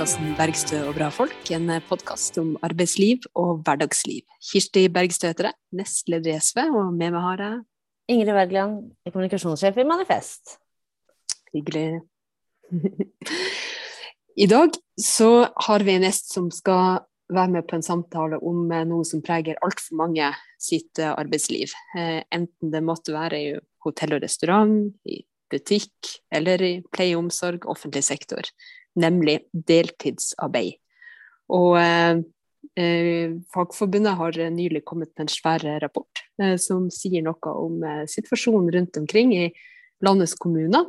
podkasten 'Bergstø og bra folk'. En podkast om arbeidsliv og hverdagsliv. Kirsti Bergstø heter jeg, nestleder i SV, og med meg har jeg Ingrid Wergeland, kommunikasjonssjef i Manifest. Hyggelig. I dag så har vi en gjest som skal være med på en samtale om eh, noe som preger altfor mange sitt eh, arbeidsliv. Enten det måtte være i hotell og restaurant, i butikk eller i pleie og omsorg, offentlig sektor, nemlig deltidsarbeid. Og eh, eh, Fagforbundet har nylig kommet med en svær rapport eh, som sier noe om eh, situasjonen rundt omkring i landets kommuner.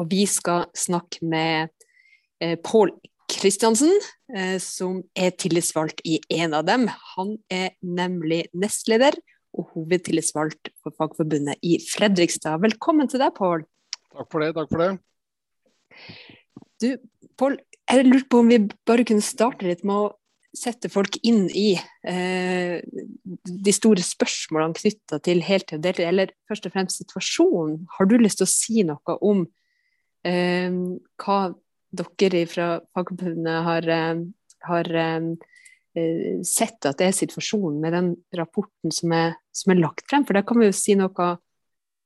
Og vi skal snakke med eh, Pål Kristiansen, eh, som er tillitsvalgt i en av dem. Han er nemlig nestleder og hovedtillitsvalgt for Fagforbundet i Fredrikstad. Velkommen til deg, Pål. Takk for det. Takk for det. Du, Pål, jeg lurte på om vi bare kunne starte litt med å sette folk inn i eh, de store spørsmålene knytta til heltid og deltid, eller først og fremst situasjonen. Har du lyst til å si noe om eh, hva dere fra Fagforbundet har, eh, har eh, sett at det er situasjonen med den rapporten som er, som er lagt frem? For da kan vi jo si noe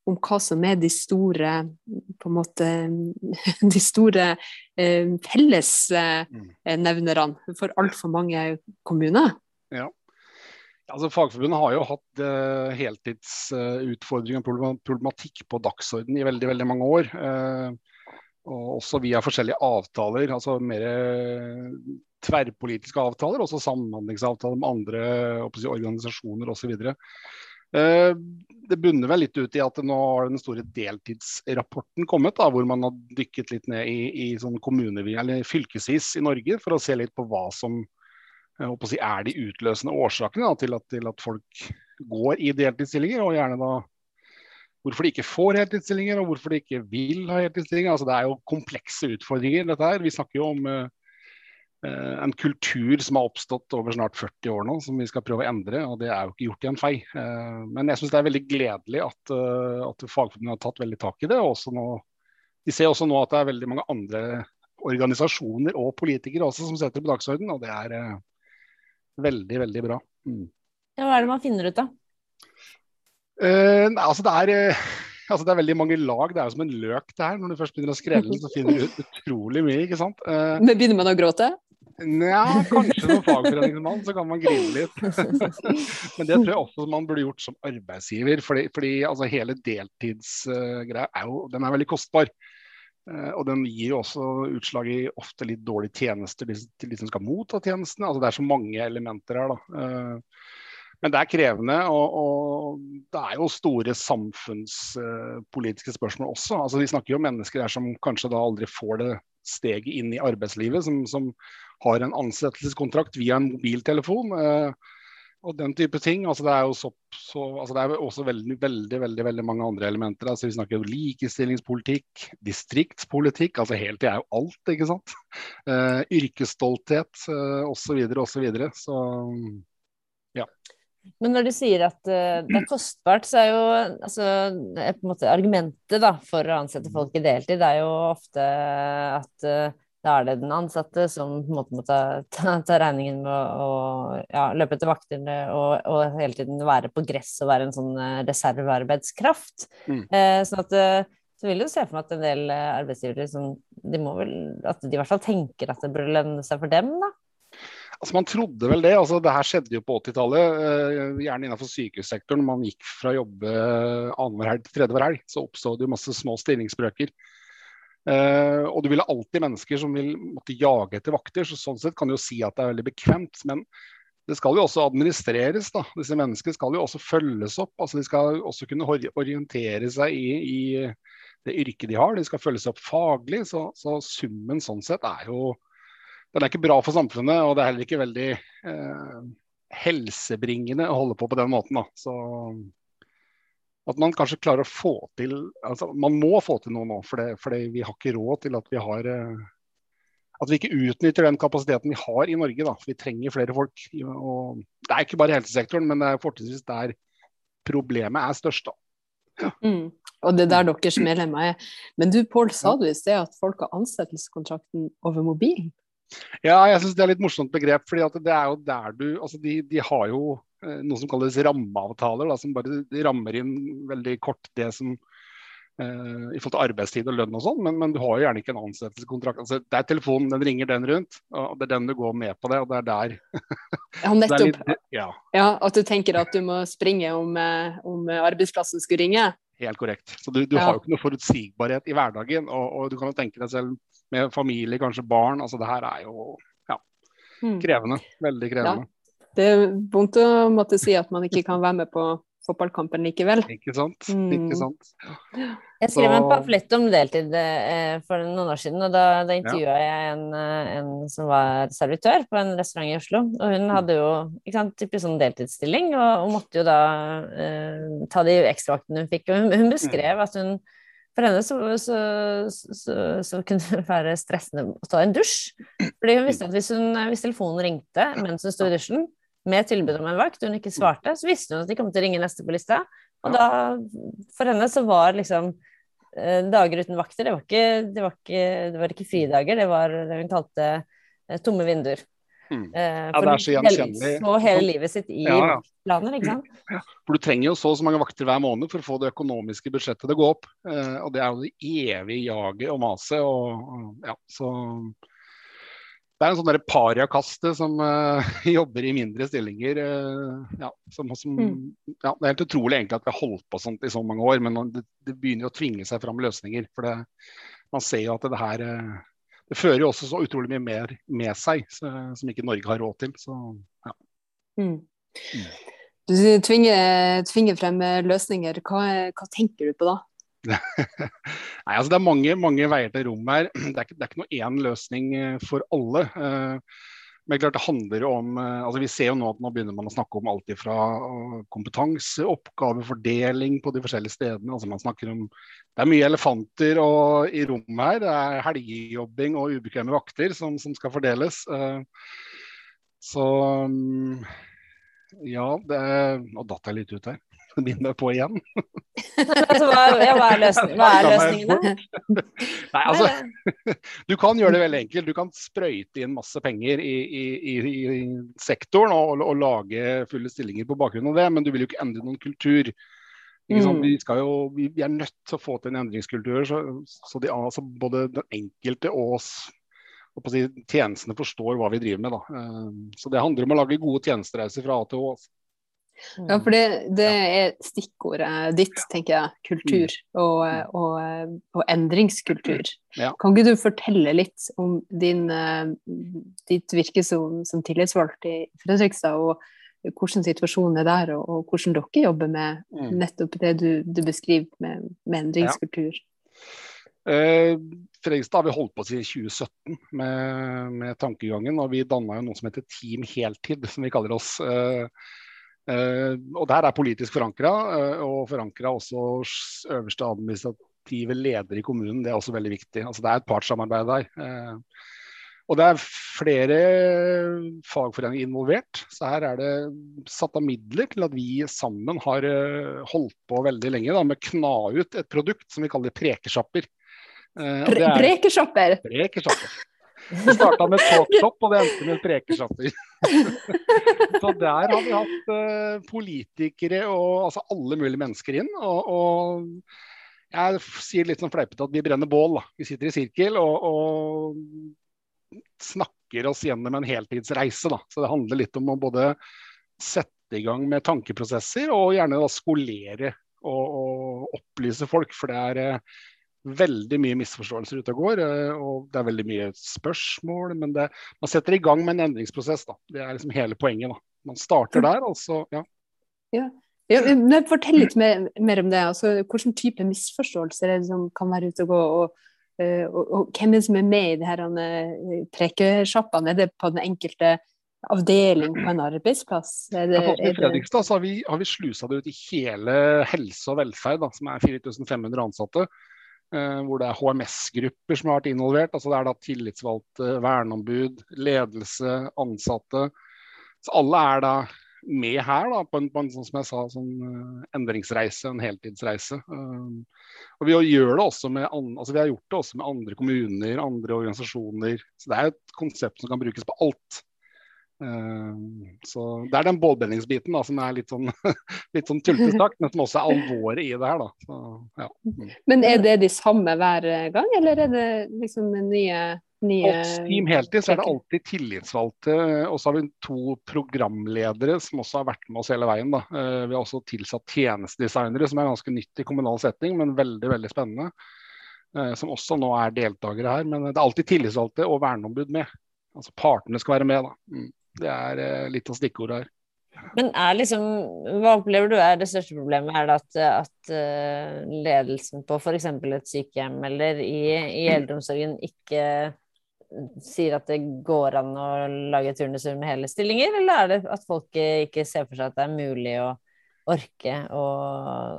om hva som er de store på en måte, de store eh, fellesnevnerne mm. for altfor mange kommuner. Ja. Altså, Fagforbundet har jo hatt eh, heltidsutfordringer eh, og problematikk på dagsordenen i veldig veldig mange år. Eh, og også via forskjellige avtaler, altså mer tverrpolitiske avtaler, også samhandlingsavtaler med andre si, organisasjoner osv. Uh, det bunner vel litt ut i at nå har den store deltidsrapporten kommet, da, hvor man har dykket litt ned i, i sånn fylkesvis i Norge for å se litt på hva som si, er de utløsende årsakene da, til, at, til, at, folk går i deltidsstillinger, og gjerne da hvorfor de ikke får heltidsstillinger, og hvorfor de ikke vil ha heltidsstillinger. Altså, det er jo komplekse utfordringer, dette her. Vi snakker jo om Eh, en kultur som har oppstått over snart 40 år nå, som vi skal prøve å endre. og Det er jo ikke gjort i en fei. Eh, men jeg syns det er veldig gledelig at, eh, at Fagforbundet har tatt veldig tak i det. og nå, de ser også nå at det er veldig mange andre organisasjoner og politikere også som setter det på dagsordenen, og det er veldig, veldig bra. Mm. Ja, hva er det man finner ut av? Uh, altså det er altså det er veldig mange lag. Det er jo som en løk det her. Når du først begynner å skrelle den, så finner du utrolig mye. ikke sant? Men begynner man å gråte? Nja, kanskje som fagforeningsmann så kan man grine litt. Men det tror jeg også man burde gjort som arbeidsgiver. Fordi, fordi altså, hele deltidsgreia uh, er jo den er veldig kostbar. Uh, og den gir jo også utslag i ofte litt dårlige tjenester til de som skal motta tjenestene. Altså, det er så mange elementer her. da. Uh, men det er krevende, og, og, det er jo store samfunnspolitiske spørsmål også. Altså, vi snakker jo om mennesker her som kanskje da aldri får det steget inn i arbeidslivet, som, som har en ansettelseskontrakt via en mobiltelefon. Eh, og den type ting. Altså, det er jo så, så, altså, det er også veldig, veldig, veldig, veldig mange andre elementer. Altså, vi snakker om likestillingspolitikk, distriktspolitikk. altså Heltid er jo alt, ikke sant. Uh, yrkesstolthet uh, osv. osv. Så, så ja. Men når du sier at det er kostbart, så er jo altså, på en måte argumentet da, for å ansette folk i deltid det er jo ofte at da er det den ansatte som på en måte må ta, ta, ta regningen med å, ja, løpe etter vaktene og, og, hele tiden være på gress og være en sånn uh, reservearbeidskraft. Mm. sånn at så vil du se for meg at en del arbeidsgivere som, de må vel, at de i hvert fall tenker at det burde lønne seg for dem, da. Altså Man trodde vel det. altså Det her skjedde jo på 80-tallet, eh, gjerne innenfor sykehussektoren. Man gikk fra å jobbe annenhver helg til tredje hver helg, så oppstod det jo masse små stillingsbrøker. Uh, og du ville alltid mennesker som vil måtte jage etter vakter. så Sånn sett kan du jo si at det er veldig bekvemt. Men det skal jo også administreres. da, Disse menneskene skal jo også følges opp. altså De skal også kunne orientere seg i, i det yrket de har. De skal følges opp faglig. Så, så summen sånn sett er jo den er ikke bra for samfunnet, og det er heller ikke veldig uh, helsebringende å holde på på den måten. Da. Så at man kanskje klarer å få til altså Man må få til noe nå, for vi har ikke råd til at vi har eh, at vi ikke utnytter den kapasiteten vi har i Norge. Da. Vi trenger flere folk. Og det er ikke bare helsesektoren, men det er fortrinnsvis der problemet er størst. Da. Mm. Og det er der deres medlemmer er. Men du Pål, sa du i sted at folk har ansettelseskontrakten over mobilen? Ja, jeg syns det er litt morsomt begrep. fordi det er jo der du altså de, de har jo noe som kalles rammeavtaler, da, som bare rammer inn veldig kort det som eh, i forhold til arbeidstid og lønn og sånn, men, men, du har jo gjerne ikke en ansettelseskontrakt. Altså, det er telefonen, den ringer den rundt, og det er den du går med på det, og det er der. ja, nettopp. Litt, ja. ja. At du tenker at du må springe om, eh, om arbeidsplassen skulle ringe? Helt korrekt. Så du, du ja. har jo ikke noe forutsigbarhet i hverdagen. Og, og, du kan jo tenke deg selv med familie, kanskje barn. altså Det her er jo ja, mm. krevende. Veldig krevende. Det er vondt å måtte si at man ikke kan være med på fotballkampen likevel. Ikke sant. Mm. Ikke sant. Jeg skrev en pamflett om deltid eh, for noen år siden, og da, da intervjua ja. jeg en, eh, en, som var servitør på en restaurant i Oslo. Og hun hadde jo ikke sant, typisk sånn deltidsstilling, og, og, måtte jo da eh, ta de ekstravaktene hun fikk. Og hun, hun beskrev at hun for henne så, så, så, så, kunne det være stressende å ta en dusj. Fordi hun visste at hvis, hun, hvis telefonen ringte mens hun sto i dusjen, med tilbud om en vakt, hun ikke svarte, så visste hun at de kom til å ringe neste på lista. Og da, for henne så var liksom eh, dager uten vakter, det var ikke, det var ikke, det var ikke fridager, det var det hun kalte eh, tomme vinduer. Mm. Eh, ja, det er så gjenkjennelig. Så hele livet sitt i ja, ja. planer, ikke sant. Ja, for du trenger jo så og så mange vakter hver måned for å få det økonomiske budsjettet til å gå opp. Og det er jo det evige jaget og maset. Og, ja, så det er en sånn pariakaste som uh, jobber i mindre stillinger. Uh, ja, som, som, mm. ja, det er helt utrolig egentlig at vi har holdt på sånt i så mange år, men det, det begynner å tvinge seg fram løsninger. For det, man ser jo at det her uh, Det fører jo også så utrolig mye mer med seg så, som ikke Norge har råd til. Så, ja. Mm. Mm. Du tvinger, tvinger, frem løsninger. Hva, hva tenker du på da? Nei, altså Det er mange, mange veier til rom her. Det er ikke, det er ikke noe én løsning eh, for alle. Eh, men klart det handler om, eh, altså Vi ser jo nå at nå begynner man å snakke om alt fra kompetanse, oppgavefordeling på de forskjellige stedene. altså man snakker om, Det er mye elefanter og, i rommet her. Det er helgejobbing og ubekvemme vakter som, som skal fordeles. Så mm, ja, det, nå datt jeg litt ut her begynne på igjen. altså, hva, ja, hva, er løsningen, hva er løsningene? Nei, altså, du kan gjøre det veldig enkelt. Du kan sprøyte inn masse penger i, i, i, i sektoren og, og, lage fulle stillinger på bakgrunn av det, men du vil jo ikke endre noen kultur. Mm. Vi, jo, vi, vi, er nødt til å få til en endringskultur, så, så de, altså, både den enkelte og og si, tjenestene forstår hva vi driver med. Da. Eh, så Det handler om å lage gode tjenestereiser fra A til Å. Ja, for det, det, er stikkordet ditt, tenker jeg. Kultur mm. og, og, og endringskultur. Ja. Kan ikke du fortelle litt om din, eh, ditt virke som, som tillitsvalgt i Fredrikstad, og hvordan situasjonen er der, og, og hvordan dere jobber med mm. nettopp det du, du beskriver med, med endringskultur? Ja. Uh, Fredrikstad har vi holdt på siden 2017 med, med tankegangen, og vi danna noe som heter Team Heltid, som vi kaller oss. Uh, og Der er politisk forankra, uh, og forankra også øverste administrative leder i kommunen. Det er også veldig viktig. Altså Det er et partssamarbeid der. Uh, og det er flere fagforeninger involvert. Så her er det satt av midler til at vi sammen har holdt på veldig lenge da, med å kna ut et produkt som vi kaller prekesjapper. Prekesjapper? Prekesjapper. Det starta med talkshop, og det endte med prekesjapper. så der har vi hatt uh, politikere og altså alle mulige mennesker inn. Og, og jeg sier litt sånn fleipete at vi brenner bål. Da. Vi sitter i sirkel og, og snakker oss gjennom en heltidsreise. Da. Så det handler litt om å både sette i gang med tankeprosesser og gjerne da skolere og, og opplyse folk. For det er uh, veldig mye misforståelser ute og går. Eh, og det er veldig mye spørsmål. Men det, man setter i gang med en endringsprosess. Da. Det er liksom hele poenget. Da. Man starter der, altså. Ja. ja. ja. men fortell litt mer, mer, om det. Altså, hvilken type misforståelser er det som kan være ute og gå? og Uh, og, og, hvem er det som er med i de her uh, prekesjappene? Er det på den enkelte avdeling på en arbeidsplass? Er det, I Fredrikstad har vi, har vi slusa det ut i hele helse og velferd, da, som er 4500 ansatte. Eh, hvor det er HMS-grupper som har vært involvert. altså Det er da tillitsvalgte, verneombud, ledelse, ansatte. Så alle er da med her da, på en, på en sånn som jeg sa, sånn uh, endringsreise, en heltidsreise. Uh, og vi gjør det også med altså vi har gjort det også med andre kommuner, andre organisasjoner. Så det er et konsept som kan brukes på alt. Uh, så Det er den bålbrenningsbiten som er litt sånn, litt sånn tullete men som også er alvoret i det her. da. Så, ja. mm. Men er det de samme hver gang, eller er det liksom nye nye Team Heltid så er det alltid tillitsvalgte, og så har vi to programledere som også har vært med oss hele veien. Da. Eh, vi har også tilsatt tjenestedesignere, som er ganske nytt i kommunal setting, men veldig veldig spennende. Eh, som også nå er deltakere her. Men det er alltid tillitsvalgte og verneombud med. Altså Partene skal være med. Da. Mm. Det er eh, litt av stikkordet her. Men er liksom, hva opplever du er det største problemet? Er det at, at ledelsen på f.eks. et sykehjem eller i, i eldreomsorgen ikke sier at det går an å lage turnuser med hele stillinger, eller er det at folk ikke ser for seg at det er mulig å orke å,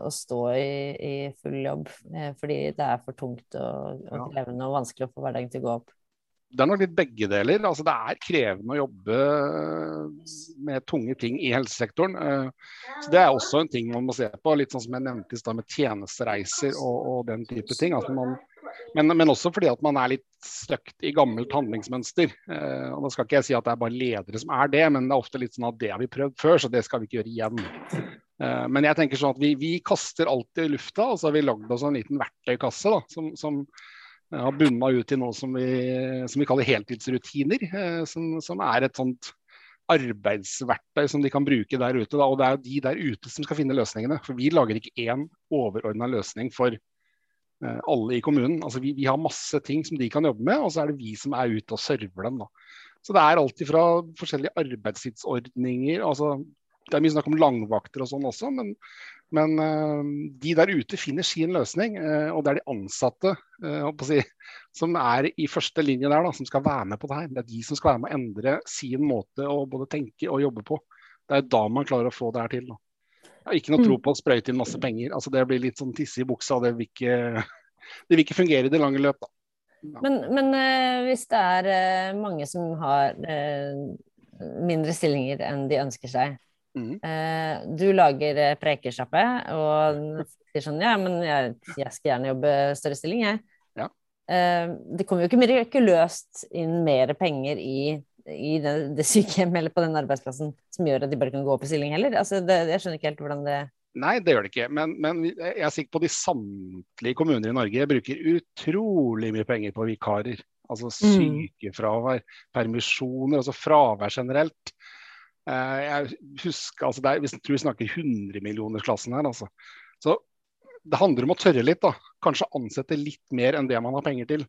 å stå i, i, full jobb eh, fordi det er for tungt og, og krevende og vanskelig å få hverdagen til å gå opp? Det er nok litt begge deler. Altså, det er krevende å jobbe med tunge ting i helsesektoren. Eh, så Det er også en ting man må se på. Litt sånn som jeg nevnte i stad med tjenestereiser og, og, den type ting. Altså, man, men, men, også fordi at man er litt støkt i gammelt handlingsmønster. Eh, og Da skal ikke jeg si at det er bare ledere som er det, men det er ofte litt sånn at det har vi prøvd før, så det skal vi ikke gjøre igjen. Eh, men jeg tenker sånn at vi, vi kaster alltid i lufta, og så har vi lagd oss en liten verktøykasse da, som, som har bunna ut i noe som vi, som vi kaller heltidsrutiner. Eh, som, som, er et sånt arbeidsverktøy som de kan bruke der ute. Da. Og det er de der ute som skal finne løsningene. For vi lager ikke én overordna løsning for Eh, alle i kommunen. Altså vi, vi, har masse ting som de kan jobbe med, og så er det vi som er ute og server dem. Da. Så det er alltid fra forskjellige arbeidstidsordninger. altså Det er mye snakk om langvakter og sånn også, men, men uh, de der ute finner sin løsning. Uh, og det er de ansatte uh, si, som er i første linje der, da, som skal være med på det her. Det er de som skal være med å endre sin måte å både tenke og jobbe på. Det er da man klarer å få det her til. Da. Jeg har ikke noe tro mm. på å sprøyte inn masse penger. Altså, det blir litt sånn tisse i buksa. Det vil ikke, det vil ikke fungere i det lange løp. Da. Ja. Men, men uh, hvis det er uh, mange som har uh, mindre stillinger enn de ønsker seg mm. Du lager prekesjappe og sier sånn Ja, men jeg, jeg, skal gjerne jobbe større stilling, jeg. Ja. det kommer jo ikke mirakuløst inn mer penger i i det, det sykehjemmet eller på den arbeidsplassen som gjør at de bare kan gå opp i stilling heller? Altså, det, jeg skjønner ikke helt hvordan det Nei, det gjør det ikke. Men, men, jeg er sikker på at de samtlige kommuner i Norge bruker utrolig mye penger på vikarer. Altså mm. sykefravær, permisjoner, altså fravær generelt. Eh, jeg husker, altså er, Jeg tror vi snakker 100-millionersklassen her. altså. Så det handler om å tørre litt. da. Kanskje ansette litt mer enn det man har penger til.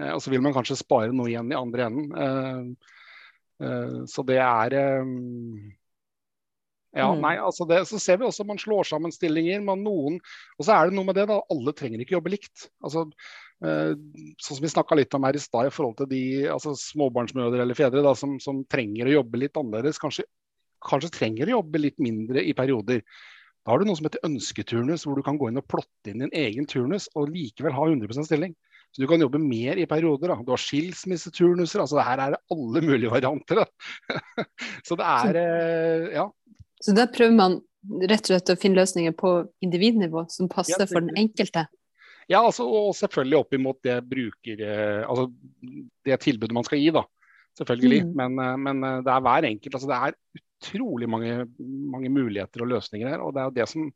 Eh, og så vil man kanskje spare noe igjen i andre enden. Eh, Eh, så det er eh, ja, mm. nei, altså det, Så ser vi også at man slår sammen stillinger. Man noen, Og så er det noe med det, da. Alle trenger ikke jobbe likt. Altså, sånn som vi snakka litt om her i stad i forhold til de altså småbarnsmødre eller -fedre da, som, som, trenger å jobbe litt annerledes. Kanskje, kanskje trenger å jobbe litt mindre i perioder. Da har du noe som heter ønsketurnus, hvor du kan gå inn og plotte inn din egen turnus og likevel ha 100% stilling. Så du kan jobbe mer i perioder. Da. Du har skilsmisseturnuser. altså Her er det alle mulige varianter. så det er eh, ja. Så da prøver man rett og slett å finne løsninger på individnivå som passer ja, for den enkelte? Ja, altså, og selvfølgelig opp imot det bruker, eh, altså det tilbudet man skal gi, da. Selvfølgelig. Mm. Men, eh, men, det er hver enkelt. altså Det er utrolig mange, mange muligheter og løsninger her. og det er jo det som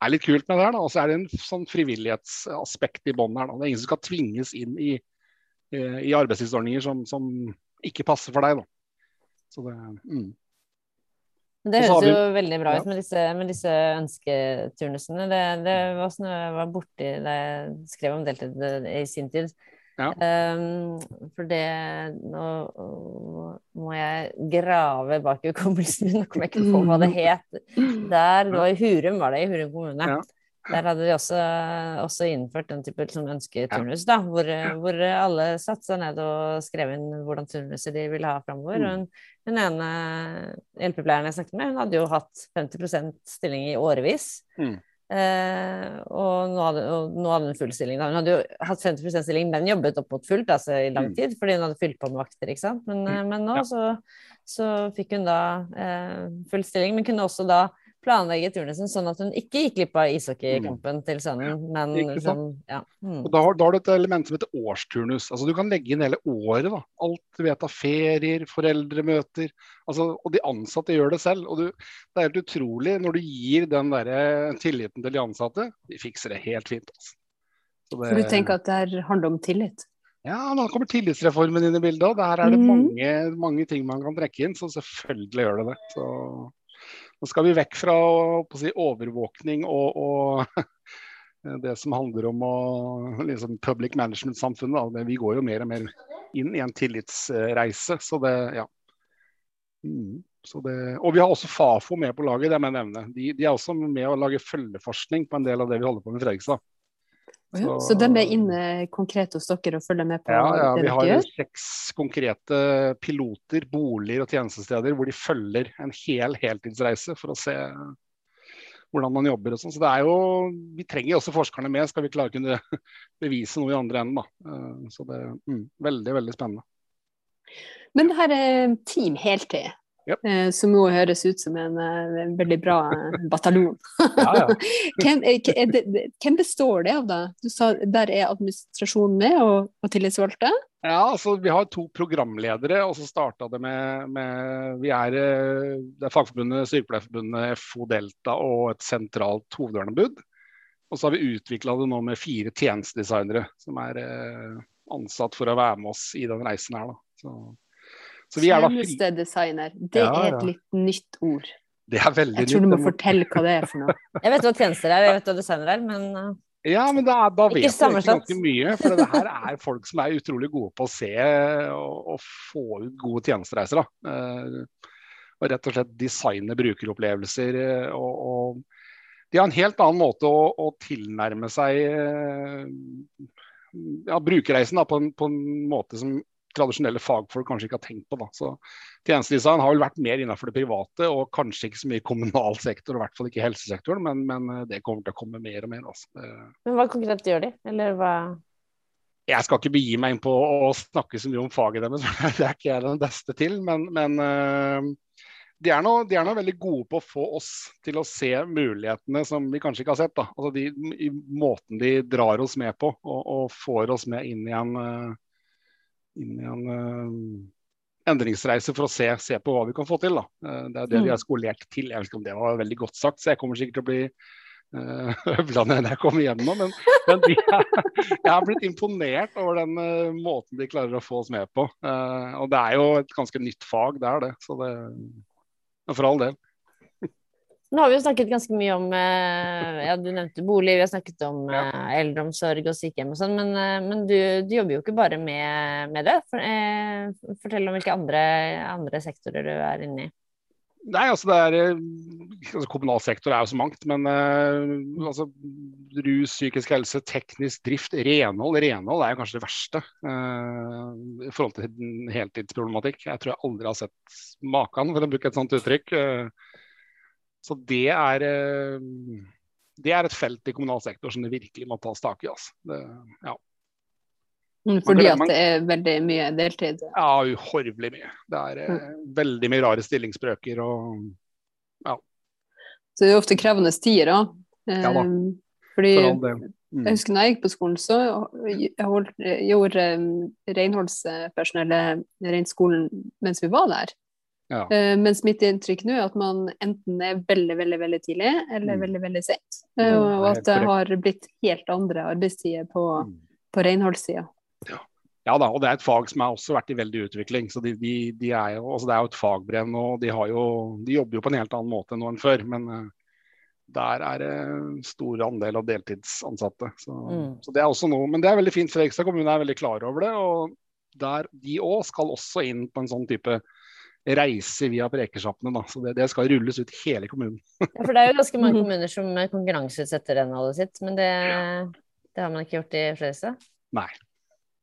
er litt kult med det her. Og så er det en sånn frivillighetsaspekt i bånn her. da, Det er ingen som skal tvinges inn i, eh, i arbeidstidsordninger som, som, ikke passer for deg. da. Så det, mm. Det høres jo veldig bra ut med disse, med disse ønsketurnusene. Det, det var sånn jeg var borti da jeg skrev om deltid i sin tid. Ja. Um, for det Nå må jeg grave bak i hukommelsen min, nå kommer jeg ikke på hva det het. Der, det var i Hurum, var det, i Hurum kommune. Ja. Der hadde de også, også innført den type liksom, ønsketurnus, da, hvor, hvor, alle satte seg ned og skrev inn hvordan turnuset de ville ha framover. Mm. Den ene hjelpepleieren jeg snakket med, hun hadde jo hatt 50% stilling i årevis. Mm. Eh, og, nå hadde, og nå hadde hun full stilling. Da. Hun hadde jo hatt 50% stilling, men jobbet opp mot fullt altså, i lang Mm. tid, fordi hun hadde fylt på med vakter. ikke sant? Men, eh, men nå Ja. så, så fikk hun da eh, full stilling, men kunne også da planlegge turnusen sånn at hun ikke gikk glipp av ishockeykampen til sønnen, men Mm. Liksom, ja. Mm. Og da har, da har du et element som heter årsturnus. Altså Du kan legge inn hele året. da. Alt du vet av ferier, foreldremøter. altså Og de ansatte gjør det selv. og du, Det er helt utrolig når du gir den der tilliten til de ansatte. De fikser det helt fint. altså. Så For du tenker at det handler om tillit? Ja, nå kommer tillitsreformen inn i bildet. og Der er det Mhm. mange, mange ting man kan trekke inn, så selvfølgelig gjør det det. Så nå skal vi vekk fra si, overvåkning og, og det som handler om å, liksom public management-samfunnet. Men Vi går jo mer og mer inn i en tillitsreise, så det ja. Mm, så det, og vi har også Fafo med på laget, det må jeg nevne. De, de er også med å lage følgeforskning på en del av det vi holder på med i Fredrikstad. Så, så de er inne konkret hos dere og følger med på Ja, ja, det vi har gjør? seks konkrete piloter, boliger og tjenestesteder hvor de følger en hel heltidsreise for å se hvordan man jobber og sånn. Så det er jo Vi trenger også forskerne med, skal vi klare å kunne bevise noe i andre enden, da. Eh, Så det er mm, veldig, veldig spennende. Men det her er Team Heltid, Yep. eh, som jo høres ut som en en veldig bra eh, bataljon. Ja, ja. hvem, eh, det, hvem består det av, da? Du sa der er administrasjonen med, og, og tillitsvalgte? Ja, altså Vi har to programledere, og så starta det med, med vi er, eh, Det er Fagforbundet, Sykepleierforbundet, FO Delta og et sentralt hovedvernebud. Og så har vi utvikla det nå med fire tjenestedesignere som er eh, ansatt for å være med oss i den reisen her. Da. Så, så vi er da fri... Tjenestedesigner. Det Ja, er et litt nytt ord. Det er veldig nytt. Jeg tror du må fortelle hva det er for noe. Jeg vet hva tjenester er, jeg vet hva designer er, men eh, Ja, men da, da Ikke vet vi ikke ganske mye. For det her er folk som er utrolig gode på å se og, og få ut gode tjenestereiser. Da. Eh, og rett og slett designe brukeropplevelser. eh, Og, og de har en helt annen måte å, å tilnærme seg eh, ja, brukerreisen da, på, en, på en måte som tradisjonelle fagfolk kanskje ikke har tenkt på. Da. Så Tjenestedesign har vel vært mer innenfor det private, og kanskje ikke så mye kommunal sektor, og i hvert fall ikke helsesektoren, men, men eh, det kommer til å komme mer og mer. Altså. Men hva konkret gjør de? Eller hva jeg skal ikke begi meg inn på å snakke så mye om faget deres, det er ikke jeg den beste til. Men, men øh, de, er nå, de er nå veldig gode på å få oss til å se mulighetene som vi kanskje ikke har sett. Da. Altså de, I måten de drar oss med på, og, og får oss med inn i en, øh, inn i en uh, endringsreise for å se, se på hva vi kan få til. Da. Eh, Det er det de er skolert til. Jeg vet ikke om det var veldig godt sagt, så jeg kommer sikkert til å bli uh, øvla når jeg kommer hjem nå. Men, men de er, jeg har blitt imponert over den uh, måten de klarer å få oss med på. Uh, og det er jo et ganske nytt fag, det er det. Så det for all del. Nå har vi jo snakket ganske mye om eh, Ja, du nevnte bolig, vi har snakket om ja. eldreomsorg og sykehjem og sånn, men, eh, men du, du jobber jo ikke bare med, med det. For, eh, fortell om hvilke andre, andre sektorer du er inne i. Nei, altså det er eh, altså Kommunal sektor er jo så mangt, men eh, altså, rus, psykisk helse, teknisk drift, renhold. Renhold er jo kanskje det verste eh, i forhold til heltidsproblematikk. Jeg tror jeg aldri har sett maken, for å bruke et sånt uttrykk. Eh, så det er eh, det er et felt i kommunal sektor som det virkelig må tas tak i. Altså. Det, ja. Mm, Fordi at det er veldig mye deltid. ja, uhorvelig mye. Det er mm. veldig mye rare stillingsbrøker og Så det er ofte krevende tider òg. Ja da. fordi for. Mm. jeg husker da jeg gikk på skolen, så holdt, gjorde Reinholdspersonellet renholdspersonellet rent skolen mens vi var der. Ja. Eh, mens mitt inntrykk nå er at man enten er veldig veldig, veldig tidlig eller Mm. veldig veldig sent. Uh, og at det har blitt helt andre arbeidstider på, Mm. på renholdssida. Ja da, og det er et fag som har også vært i veldig utvikling. så de, de, de er jo, altså Det er jo et fagbrev og de, har jo, de jobber jo på en helt annen måte nå enn før. Men uh, der er det stor andel av deltidsansatte. Så, Mm. så det er også noe, Men det er veldig fint. Fredrikstad kommune er veldig klar over det. og der, De òg skal også inn på en sånn type reise via Prekersjappene. så det, det skal rulles ut hele kommunen. Ja, for det er jo ganske mange Mhm. kommuner som konkurranseutsetter renholdet sitt, men det, det har man ikke gjort i Fredrikstad? Nei.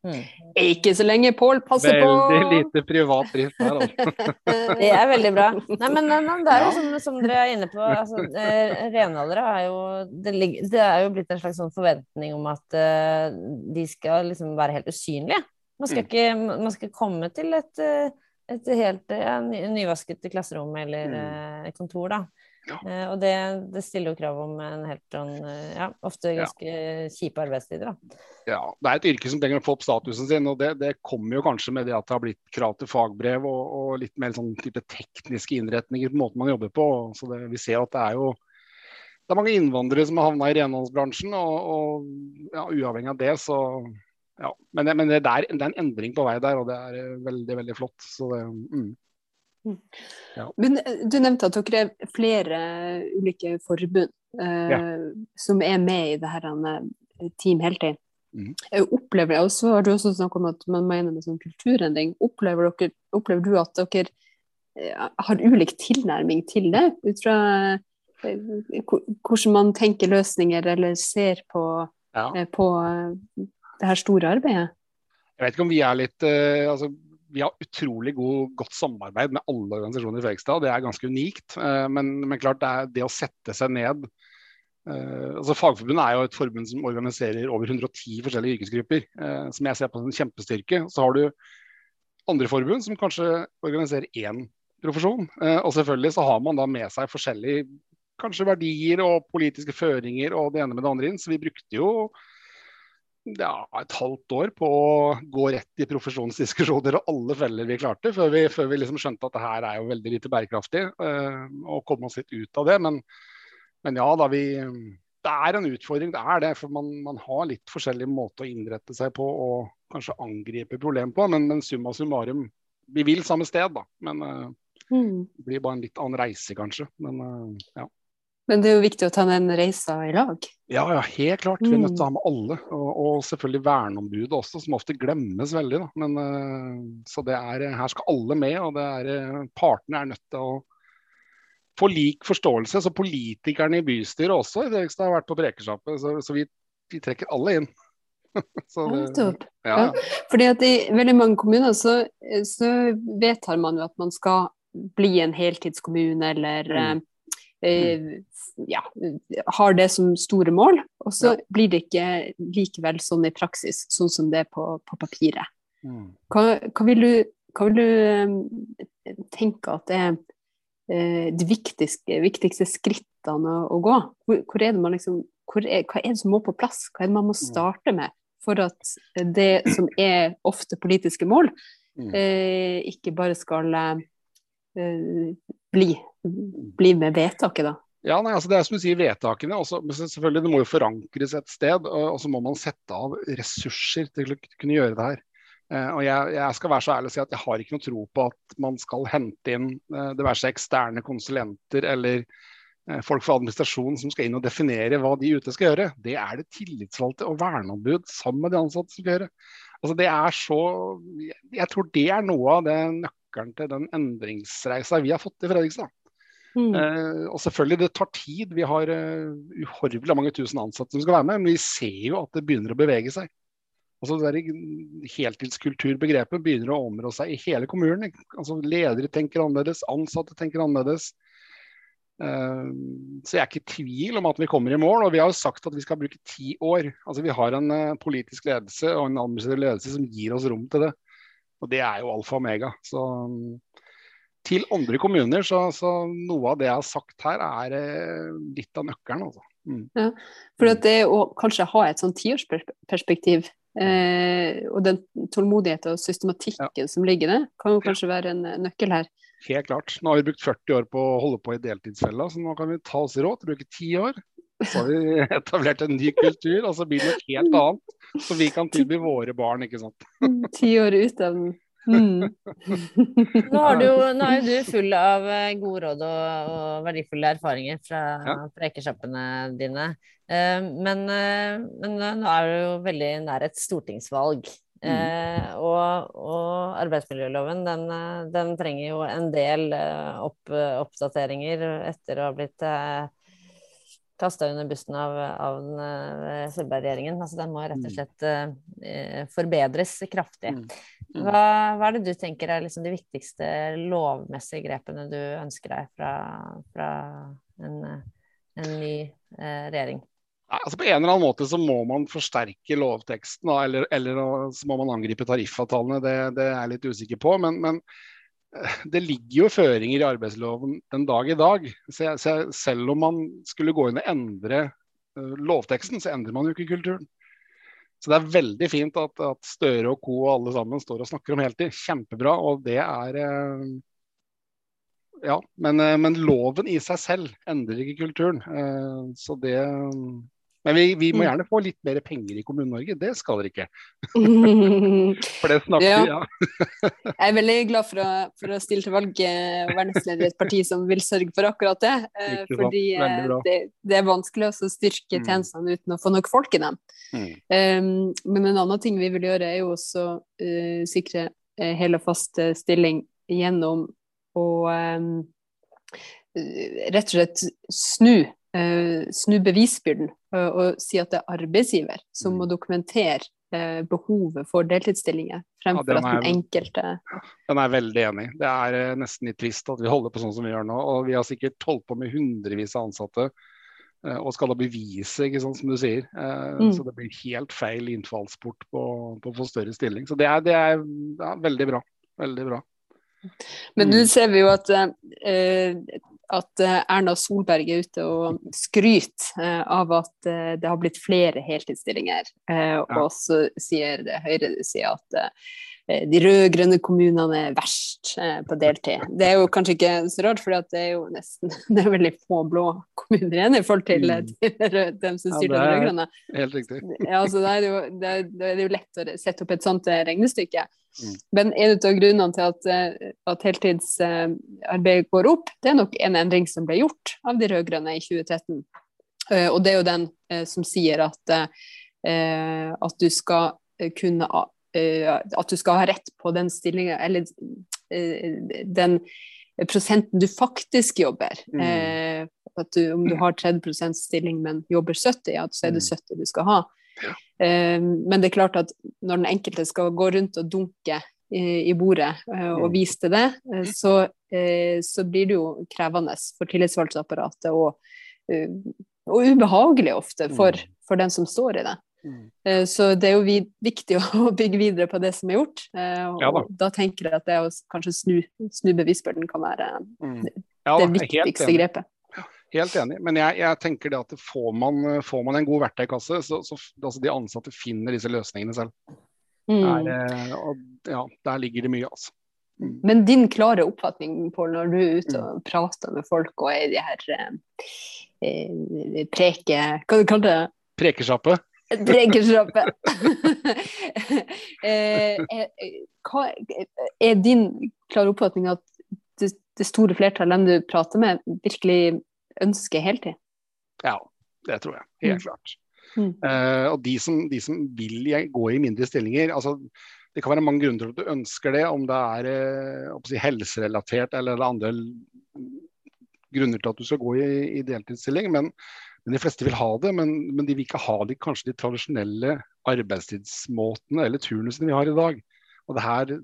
Mm. Ikke så lenge Pål passer på! Veldig lite privat drift der, altså. det er veldig bra. Nei, men, men det er jo som, som, dere er inne på, altså, eh, renholdere er jo det, det, er jo blitt en slags sånn forventning om at uh, de skal liksom være helt usynlige. Man skal, mm. ikke, man skal komme til et, eh, et helt ja, nyvasket klasserom eller mm. kontor, da. Ja. Eh, og det, det, stiller jo krav om en helt sånn uh, ja, ofte ganske ja. kjipe arbeidstider, da. Ja, det er et yrke som trenger å få opp statusen sin, og det, det, kommer jo kanskje med det at det har blitt krav til fagbrev og, og litt mer sånn type tekniske innretninger på måten man jobber på. Så det, vi ser at det er jo det er mange innvandrere som har havna i renholdsbransjen, og, og ja, uavhengig av det, så ja. Men, men det, er, det, er, en endring på vei der, og det er veldig, veldig flott. Så det, mm. Ja. Men eh, du nevnte at dere er flere ulike forbund eh, ja. som er med i det her eh, Team Heltid. Mm. Opplever, og så har du også snakket om at man mener med sånn kulturendring. Opplever, dere, opplever, du at dere eh, har ulik tilnærming til det? Ut fra hvordan man tenker løsninger eller ser på, ja. på det her store arbeidet? Jeg vet ikke om vi er litt altså, vi har utrolig god, godt samarbeid med alle organisasjoner i Fredrikstad. Det er ganske unikt. Uh, men, men klart det, er det å sette seg ned uh, altså Fagforbundet er jo et forbund som organiserer over 110 forskjellige yrkesgrupper. Uh, som jeg ser på som en kjempestyrke. Så har du andre forbund som kanskje organiserer én profesjon. Uh, og selvfølgelig så har man da med seg forskjellige kanskje verdier og politiske føringer og det ene med det andre inn. Så vi brukte jo ja, et halvt år på å gå rett i profesjonsdiskusjoner og alle feller vi klarte, før vi, før vi liksom skjønte at det her er jo veldig lite bærekraftig. Uh, og komme oss litt ut av det. Men, men, ja da, vi Det er en utfordring, det er det. For man, man har litt forskjellig måte å innrette seg på og kanskje angripe problem på. Men, men summa summarum, vi vil samme sted, da. Men mm. det blir bare en litt annen reise, kanskje. Men uh, ja. Men det er jo viktig å ta den reisa i lag? Ja, ja helt klart. Vi er nødt til å ha med alle. Og, og selvfølgelig verneombudet også, som ofte glemmes veldig. Da. Men, uh, så det er, her skal alle med, og det er, uh, partene er nødt til å få lik forståelse. Så politikerne i bystyret også i Fredrikstad har vært på Prekersjappet, så, så vi, vi, trekker alle inn. det, ja. Ja. Fordi at I veldig mange kommuner så, så vedtar man jo at man skal bli en heltidskommune eller mm. Uh, ja, har det som store mål. Og så ja. blir det ikke likevel sånn i praksis, sånn som det er på, på papiret. Mm. Hva, hva, vil du, hva, vil du, um, tenke at er eh, de viktigste, viktigste skrittene å, gå? Hvor, hvor, er det man liksom, er, hva er det som må på plass? Hva er det man må mm. starte med for at det som er ofte politiske mål, mm. uh, ikke bare skal bli, bli med vedtaket, da? Ja, nei, altså Det er som du sier, vedtakene. Også, selvfølgelig Det må jo forankres et sted. Og, så må man sette av ressurser til å kunne gjøre det her. Eh, og jeg, jeg, skal være så ærlig og si at jeg har ikke noe tro på at man skal hente inn eh, det være seg eksterne konsulenter eller eh, folk fra administrasjonen som skal inn og definere hva de ute skal gjøre. Det er det tillitsvalgte og verneombud sammen med de ansatte som skal gjøre. Altså det er så, jeg, jeg tror det er noe av det nøkkelen til den endringsreisa vi har fått i Fredrikstad. Mm. Eh, og selvfølgelig, det tar tid. Vi har uh, uhorvelig mange tusen ansatte som skal være med, men vi ser jo at det begynner å bevege seg. Altså det Heltidskulturbegrepet begynner å områ seg i hele kommunen. Altså Ledere tenker annerledes, ansatte tenker annerledes. Uh, så jeg er ikke i tvil om at vi kommer i mål. Og vi har jo sagt at vi skal bruke ti år. Altså Vi har en uh, politisk ledelse og en administrativ ledelse som gir oss rom til det. Og det er jo alfa og omega. Så um, til andre kommuner. Så, så, noe av det jeg har sagt her, er eh, litt av nøkkelen. Altså. Mm. Ja, for det å kanskje ha et sånn tiårsperspektiv, eh, og den tålmodigheten og systematikken ja. som ligger der, kan jo kanskje være en nøkkel her. Helt klart. Nå har vi brukt 40 år på å holde på i deltidsfella, så nå kan vi ta oss råd til å bruke 10 år. Så har vi etablert en ny kultur, og så blir det noe helt annet som vi kan tilby våre barn. ikke sant? Ti år ut av den Mm. nå, du, nå, er jo du full av eh, gode råd og, og verdifulle erfaringer fra ja. prekesjappene dine. Uh, men, uh, men, nå er du jo veldig nær et stortingsvalg. Mm. Og, og, arbeidsmiljøloven den, den, trenger jo en del opp, oppdateringer etter å ha blitt kasta under bussen av, av uh, Solberg-regjeringen. Altså, den må rett og mm. slett uh, forbedres kraftig. Mm. Mm. Hva, hva, er det du tenker er liksom de viktigste lovmessige grepene du ønsker deg fra, fra en, en, ny uh, regjering? Altså på en eller annen måte så må man forsterke lovteksten, eller, eller så må man angripe tariffavtalene. Det, det er jeg litt usikker på. men, men det ligger jo føringer i arbeidsloven den dag i dag. Så, jeg, så selv om man skulle gå inn og endre uh, lovteksten, så endrer man jo ikke kulturen. Så det er veldig fint at, at Støre og co. og alle sammen står og snakker om heltid. Kjempebra. Og det er uh, Ja, men, uh, men, loven i seg selv endrer ikke kulturen. så det men vi, vi, må mm. gjerne få litt mer penger i Kommune-Norge, det skal dere ikke. for det snakker vi, ja. ja. jeg er veldig glad for å, for å stille til valg eh, og være nestleder i et parti som vil sørge for akkurat det. Eh, fordi eh, det, det, er vanskelig å styrke mm. tjenestene uten å få nok folk i dem. Mm. Um, men en annen ting vi vil gjøre, er jo også uh, sikre uh, og fast stilling gjennom å um, rett og slett snu snu bevisbyrden og si at det er arbeidsgiver som mm. må dokumentere uh, behovet for deltidsstillinger, fremfor ja, at den enkelte Den er veldig enig. Det er nesten litt trist at vi holder på sånn som vi gjør nå. Og vi har sikkert holdt på med hundrevis av ansatte og skal da bevise, ikke sant, som du sier. Mm. Så det blir helt feil innfallsport på, på å få større stilling. Så det er, det er ja, veldig bra. Veldig bra. Men nå mm. ser vi jo at eh, at eh, Erna Solberg er ute og skryter eh, av at eh, det har blitt flere heltidsstillinger. Og så sier Høyre sier at de rød-grønne kommunene er verst på deltid. Det er jo kanskje ikke så rart, for det er jo nesten det er veldig få blå kommuner igjen i forhold til, mm. til dem som styrer ja, de rød-grønne. Helt riktig. Ja, altså, da, er det jo, det, er, det er jo lett å sette opp et sånt regnestykke. Mm. Men en av grunnene til at, eh, at heltidsarbeidet går opp, det er nok en endring som ble gjort av de rød-grønne i 2013. Eh, og det er jo den eh, som sier at, at du skal kunne At du skal ha rett på den stillinga, eller den prosenten du faktisk jobber. Mm. du, om du har 30% stilling, men jobber 70, ja, så er det 70 mm. du skal ha. Eh, men det er klart at når den enkelte skal gå rundt og dunke i, bordet eh, og mm. vise til det, eh, så, så, blir det jo krevende for tillitsvalgtapparatet og, og, ubehagelig ofte for, mm. for, den som står i det. Mm. Så det er jo viktig å bygge videre på det som er gjort. Og ja, da. da. tenker jeg at det å kanskje snu, snu bevisbyrden kan være ja, det viktigste grepet. Helt enig, men jeg, jeg tenker det at får man, får man, en god verktøykasse, så, så altså de ansatte finner disse løsningene selv. Mm. Der, eh, og, ja, der ligger det mye, altså. Mm. Men din klare oppfatning Paul, når du er ute og mm. prater med folk og er i de her eh, eh preke... Hva du kaller det? Prekesjappe? Prekesjappe. eh, eh er din klare oppfatning at det, det store flertallet du prater med, virkelig ønsker heltid? Ja, det tror jeg. Helt mm. klart. Mm. Uh, og de som, de som, vil gå i mindre stillinger altså, Det kan være mange grunner til at du ønsker det, om det er uh, si, helserelatert eller andre grunner til at du skal gå i, i deltidsstilling. Men, men, de fleste vil ha det. Men, men, de vil ikke ha de, kanskje de tradisjonelle arbeidstidsmåtene eller turnusene vi har i dag. Og det her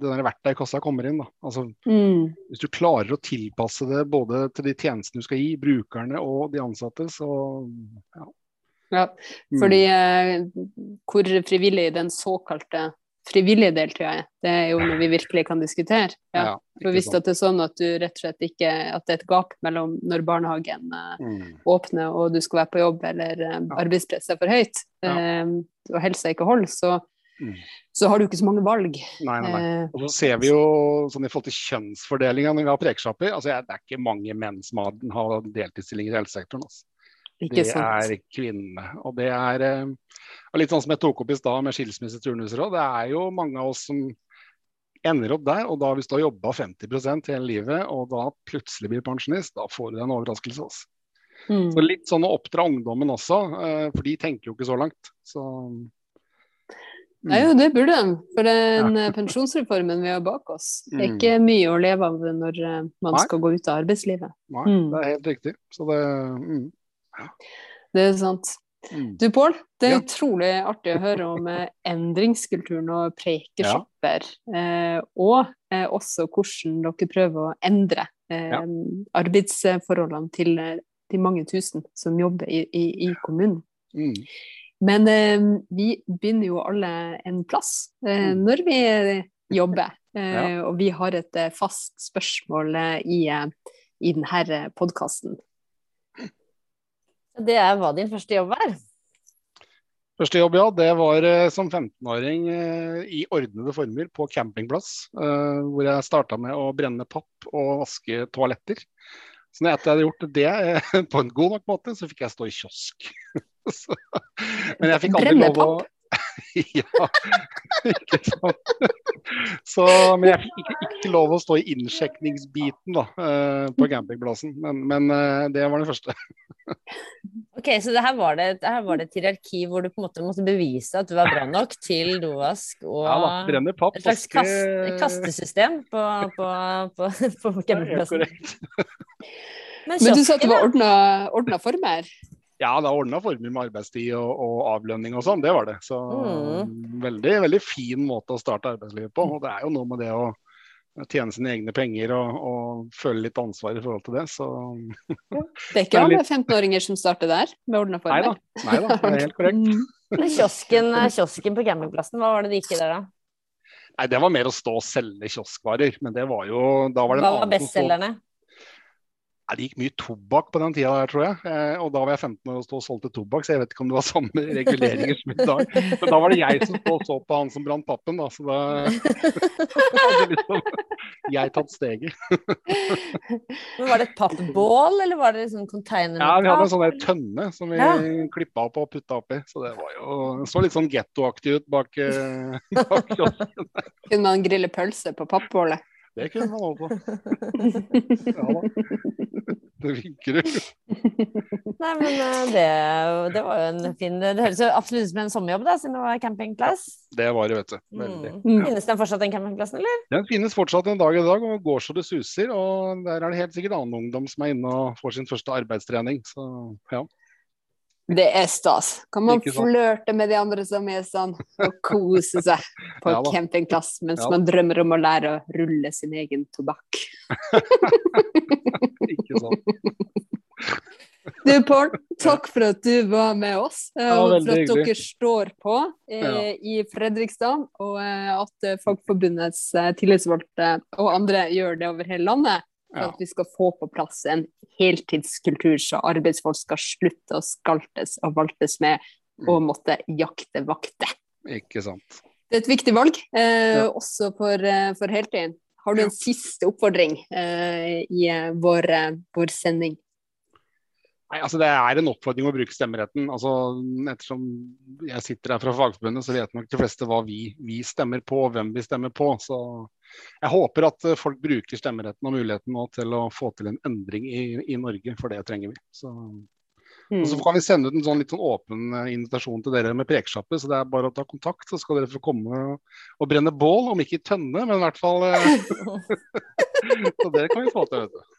den verktøykassa kommer inn. Da. Altså, mm. Hvis du klarer å tilpasse det både til de tjenestene du skal gi, brukerne og de ansatte, så ja. ja fordi mm. eh, hvor frivillig den såkalte frivillige deltida er, det er jo noe vi virkelig kan diskutere. Ja. Ja, For Hvis det er sånn at du rett og slett ikke At det er et gap mellom når barnehagen eh, mm. åpner og du skal være på jobb, eller ja. arbeidspresset er for høyt, ja. og helsa ikke holder, så Mm. Så har du ikke så mange valg. Nei, nei, nei. Eh, og så ser vi jo sånn i forhold til kjønnsfordelinga når vi har prekesjapper. Altså, det er ikke mange menn som har, har deltidsstillinger i helsesektoren. Altså. det er kvinnene. Og det er og litt sånn som jeg tok opp i stad med skilsmisseturnuser òg. Det er jo mange av oss som ender opp der. Og da hvis du har jobba 50% hele livet, og da plutselig blir pensjonist, da får du en overraskelse. Altså. Mm. Så litt sånn å oppdra ungdommen også, uh, for de tenker jo ikke så langt. Så Nei, jo, det burde de. For den ja. pensjonsreformen vi har bak oss, det er mm. ikke mye å leve av når eh, man Nei. skal gå ut av arbeidslivet. Nei, mm. det er helt riktig. Så det mm. Det er sant. Mm. Du Pål, det er Ja. utrolig artig å høre om eh, endringskulturen og prekeshopper. Eh, og eh, også hvordan dere prøver å endre eh, Ja. arbeidsforholdene til eh, de mange tusen som jobber i, i, i kommunen. Mm. Men eh, vi begynner jo alle en plass eh, Mm. når vi jobber. Eh, Ja. Og vi har et eh, fast spørsmål eh, i, i denne podkasten. Det er hva din første jobb er. Første jobb, ja, det var eh, som 15-åring eh, i ordnede former på campingplass. eh, hvor jeg starta med å brenne papp og vaske toaletter. Så når jeg jeg hadde gjort det på en god nok måte, så fikk jeg stå i kiosk. så, men jeg fikk aldri lov å ja, ikke sant. Så, men jeg fikk ikke, ikke lov å stå i innsjekningsbiten da, eh, på campingplassen. Men, men eh, det var det første. Ok, Så det her, var det, det her var det et hierarki hvor du på en måte måtte bevise at du var bra nok til dovask og Ja da, papp, et slags vaske kast, kastesystem på, på, på, på campingplassen. Men Men du sa at det var ordna former? Ja, det er ordna former med arbeidstid og, og avlønning og sånn, det var det. Så Mm. veldig, veldig fin måte å starte arbeidslivet på. Og det er jo noe med det å tjene sine egne penger og, og føle litt ansvar i forhold til det. Så Det er ikke alle litt- 15-åringer som starter der med ordna former? nei da, det er helt korrekt. Mm. Kiosken, kiosken på campingplassen, hva var det det gikk i der, da? Nei, det var mer å stå og selge kioskvarer. Men det var jo Da var det en Hva var bestselgerne? Det gikk mye tobakk på den tida der, tror jeg. Eh, og da var jeg 15 år og stod og solgte tobakk, så jeg vet ikke om det var samme reguleringer som i dag. Men da var det jeg som stod og så på han som brant pappen, da. Så da hadde liksom jeg tatt steget. Men var det et pappbål, eller var det liksom container Ja, vi hadde en sånn der tønne som vi Ja. klippa opp og putta oppi. Så det var jo det så litt sånn gettoaktig ut bak, eh, bak kiosken. Kunne man grille pølse på pappbålet? Det kunne man holde på. Ja da. Det vinker du. Nei, men eh, det, det var jo en fin Det høres jo absolutt ut som en sommerjobb, da, siden det var campingplass. Det var det, vet du. Veldig. Mm. Finnes den fortsatt, den campingplassen, eller? Den finnes fortsatt en dag i dag og går så det suser. Og der er det helt sikkert annen ungdom som er inne og får sin første arbeidstrening. Så ja. Det er stas. Kan man flørte med de andre som er sånn, og kose seg på Ja campingplass mens Ja man drømmer om å lære å rulle sin egen tobakk. Ikke sant. Du, Pål, takk for at du var med oss, og Ja, for at hyggelig. dere står på eh, i Fredrikstad, og eh, at Folkforbundets Fagforbundets eh, tillitsvalgte og andre gjør det over hele landet. For Ja. at vi skal få på plass en heltidskultur, så arbeidsfolk skal slutte å skaltes og valtes med Mm. og måtte jakte vakter. Ikke sant. Det er et viktig valg, eh, Ja. også for, eh, for heltiden. Har du en siste oppfordring eh, i eh, vår, eh, vår sending? Nei, altså Det er en oppfordring å bruke stemmeretten. altså Ettersom jeg sitter her fra Fagforbundet, så vet nok de fleste hva vi, vi stemmer på, og hvem vi stemmer på. Så jeg håper at eh, folk bruker stemmeretten og muligheten nå til å få til en endring i, i Norge, for det trenger vi. Så, og så Mm. kan vi sende ut en sånn litt sånn åpen eh, invitasjon til dere med prekesjappe, så det er bare å ta kontakt, så skal dere få komme og, og brenne bål. Om ikke i tønne, men i hvert fall eh, Så det kan vi få til, vet du.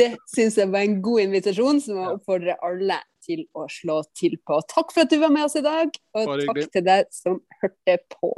Det syns jeg var en god invitasjon, som jeg oppfordrer alle til å slå til på. Takk for at du var med oss i dag, og takk til deg som hørte på.